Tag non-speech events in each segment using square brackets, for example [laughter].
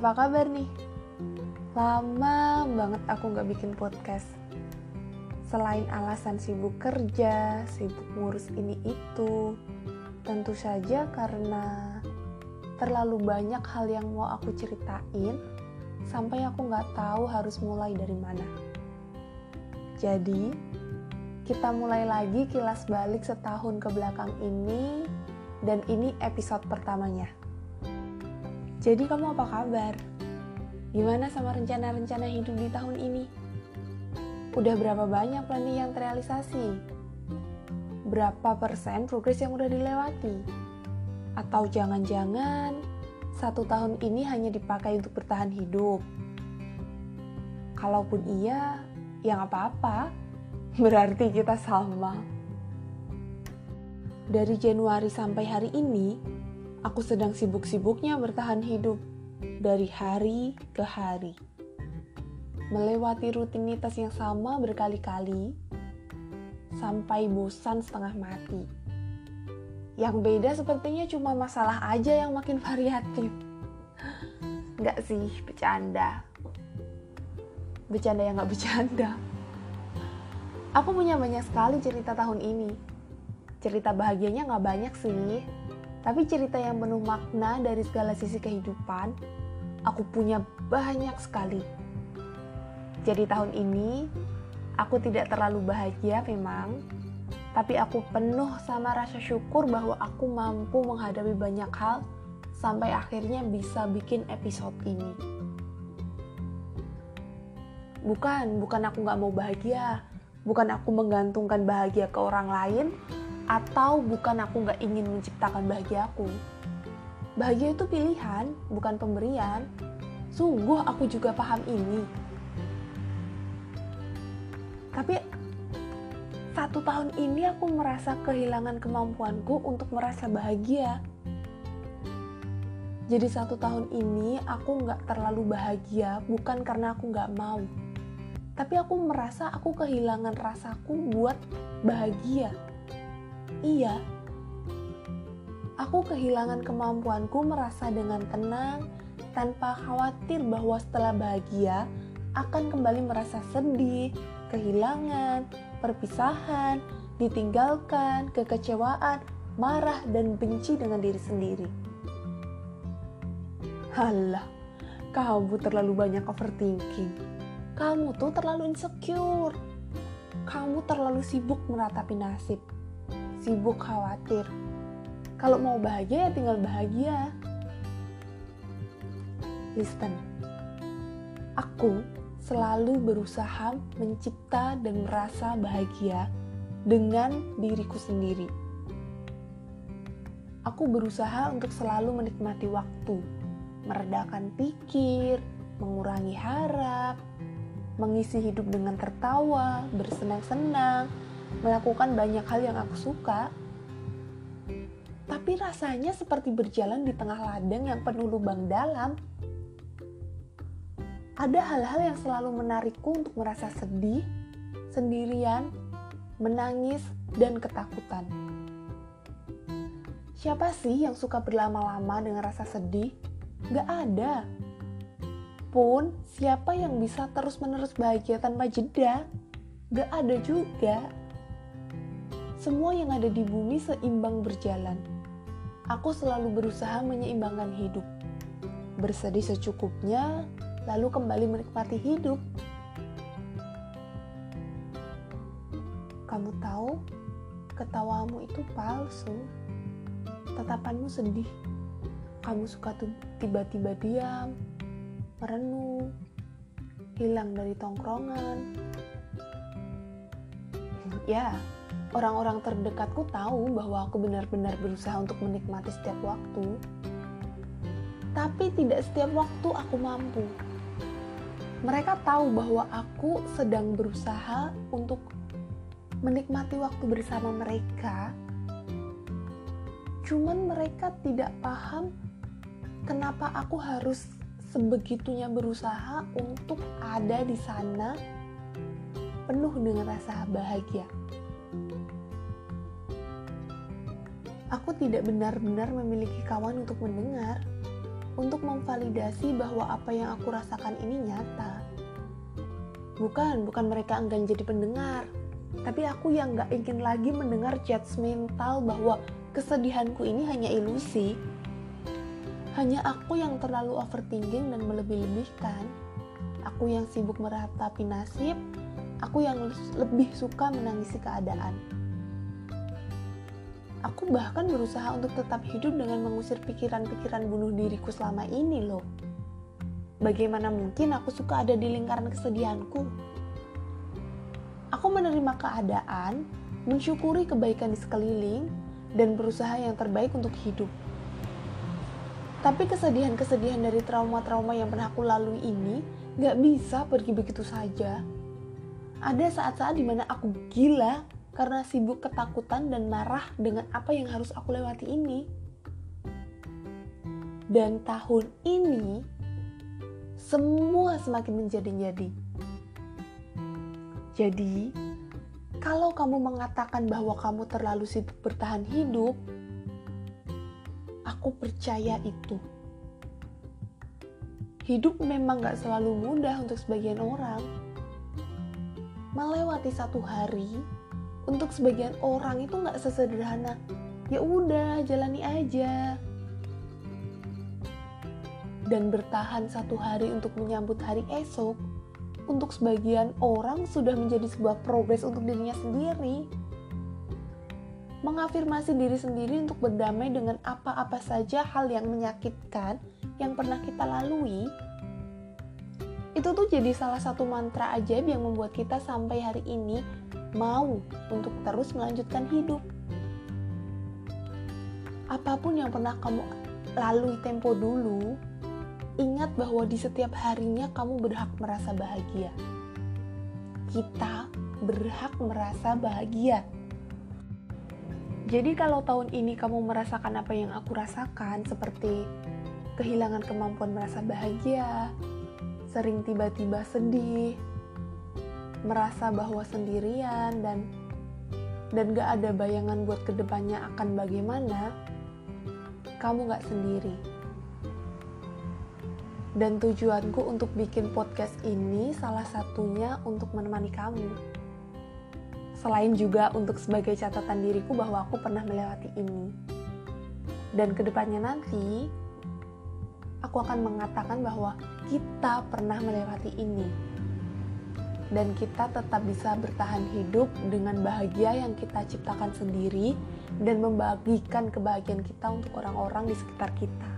Apa kabar nih? Lama banget aku gak bikin podcast. Selain alasan sibuk kerja, sibuk ngurus ini itu, tentu saja karena terlalu banyak hal yang mau aku ceritain sampai aku gak tahu harus mulai dari mana. Jadi, kita mulai lagi kilas balik setahun ke belakang ini dan ini episode pertamanya. Jadi kamu apa kabar? Gimana sama rencana-rencana hidup di tahun ini? Udah berapa banyak planning yang terrealisasi? Berapa persen progres yang udah dilewati? Atau jangan-jangan satu tahun ini hanya dipakai untuk bertahan hidup? Kalaupun iya, ya nggak apa-apa. [laughs] Berarti kita sama. Dari Januari sampai hari ini, aku sedang sibuk-sibuknya bertahan hidup dari hari ke hari. Melewati rutinitas yang sama berkali-kali sampai bosan setengah mati. Yang beda sepertinya cuma masalah aja yang makin [laughs] variatif. Enggak sih, bercanda. Bercanda yang gak bercanda. Aku punya banyak sekali cerita tahun ini. Cerita bahagianya gak banyak sih, tapi cerita yang penuh makna dari segala sisi kehidupan, aku punya banyak sekali. Jadi tahun ini, aku tidak terlalu bahagia memang, tapi aku penuh sama rasa syukur bahwa aku mampu menghadapi banyak hal sampai akhirnya bisa bikin episode ini. Bukan, bukan aku gak mau bahagia, bukan aku menggantungkan bahagia ke orang lain, atau bukan aku nggak ingin menciptakan bahagia aku. Bahagia itu pilihan, bukan pemberian. Sungguh aku juga paham ini. Tapi satu tahun ini aku merasa kehilangan kemampuanku untuk merasa bahagia. Jadi satu tahun ini aku nggak terlalu bahagia bukan karena aku nggak mau. Tapi aku merasa aku kehilangan rasaku buat bahagia Iya, aku kehilangan kemampuanku merasa dengan tenang tanpa khawatir bahwa setelah bahagia akan kembali merasa sedih, kehilangan, perpisahan, ditinggalkan, kekecewaan, marah, dan benci dengan diri sendiri. Halah, kamu terlalu banyak overthinking. Kamu tuh terlalu insecure. Kamu terlalu sibuk meratapi nasib sibuk khawatir. Kalau mau bahagia ya tinggal bahagia. Listen, aku selalu berusaha mencipta dan merasa bahagia dengan diriku sendiri. Aku berusaha untuk selalu menikmati waktu, meredakan pikir, mengurangi harap, mengisi hidup dengan tertawa, bersenang-senang, melakukan banyak hal yang aku suka, tapi rasanya seperti berjalan di tengah ladang yang penuh lubang dalam. Ada hal-hal yang selalu menarikku untuk merasa sedih, sendirian, menangis, dan ketakutan. Siapa sih yang suka berlama-lama dengan rasa sedih? Gak ada. Pun, siapa yang bisa terus-menerus bahagia tanpa jeda? Gak ada juga semua yang ada di bumi seimbang berjalan. Aku selalu berusaha menyeimbangkan hidup. Bersedih secukupnya, lalu kembali menikmati hidup. Kamu tahu, ketawamu itu palsu. Tatapanmu sedih. Kamu suka tiba-tiba diam, merenung, hilang dari tongkrongan. [laughs] Ya, orang-orang terdekatku tahu bahwa aku benar-benar berusaha untuk menikmati setiap waktu. Tapi tidak setiap waktu aku mampu. Mereka tahu bahwa aku sedang berusaha untuk menikmati waktu bersama mereka. Cuman mereka tidak paham kenapa aku harus sebegitunya berusaha untuk ada di sana penuh dengan rasa bahagia. Aku tidak benar-benar memiliki kawan untuk mendengar. untuk memvalidasi bahwa apa yang aku rasakan ini nyata. Bukan, bukan mereka enggan jadi pendengar, tapi aku yang gak ingin lagi mendengar judgmental bahwa kesedihanku ini hanya ilusi. Hanya aku yang terlalu overthinking dan melebih-lebihkan. Aku yang sibuk meratapi nasib, aku yang lebih suka menangisi keadaan. Aku bahkan berusaha untuk tetap hidup dengan mengusir pikiran-pikiran bunuh diriku selama ini loh. Bagaimana mungkin aku suka ada di lingkaran kesedihanku? Aku menerima keadaan, mensyukuri kebaikan di sekeliling, dan berusaha yang terbaik untuk hidup. Tapi kesedihan-kesedihan dari trauma-trauma yang pernah aku lalui ini gak bisa pergi begitu saja. Ada saat-saat di mana aku gila karena sibuk ketakutan dan marah dengan apa yang harus aku lewati ini. Dan tahun ini, semua semakin menjadi-jadi. Jadi, kalau kamu mengatakan bahwa kamu terlalu sibuk bertahan hidup, aku percaya itu. Hidup memang gak selalu mudah untuk sebagian orang. Melewati satu hari untuk sebagian orang itu nggak sesederhana. Ya udah jalani aja. Dan bertahan satu hari untuk menyambut hari esok untuk sebagian orang sudah menjadi sebuah progres untuk dirinya sendiri. Mengafirmasi diri sendiri untuk berdamai dengan apa-apa saja hal yang menyakitkan yang pernah kita lalui itu tuh jadi salah satu mantra ajaib yang membuat kita sampai hari ini mau untuk terus melanjutkan hidup. Apa pun yang pernah kamu lalui tempo dulu, ingat bahwa di setiap harinya kamu berhak merasa bahagia. Kita berhak merasa bahagia. Jadi kalau tahun ini kamu merasakan apa yang aku rasakan seperti kehilangan kemampuan merasa bahagia, sering tiba-tiba sedih, merasa bahwa sendirian dan dan gak ada bayangan buat ke depannya akan bagaimana, kamu gak sendiri. Dan tujuanku untuk bikin podcast ini salah satunya untuk menemani kamu. Selain juga untuk sebagai catatan diriku bahwa aku pernah melewati ini. Dan ke depannya nanti, aku akan mengatakan bahwa kita pernah melewati ini dan kita tetap bisa bertahan hidup dengan bahagia yang kita ciptakan sendiri dan membagikan kebahagiaan kita untuk orang-orang di sekitar kita.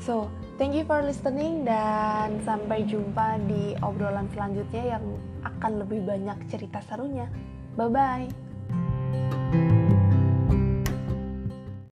So, thank you for listening dan sampai jumpa di obrolan selanjutnya yang akan lebih banyak cerita serunya. Bye bye.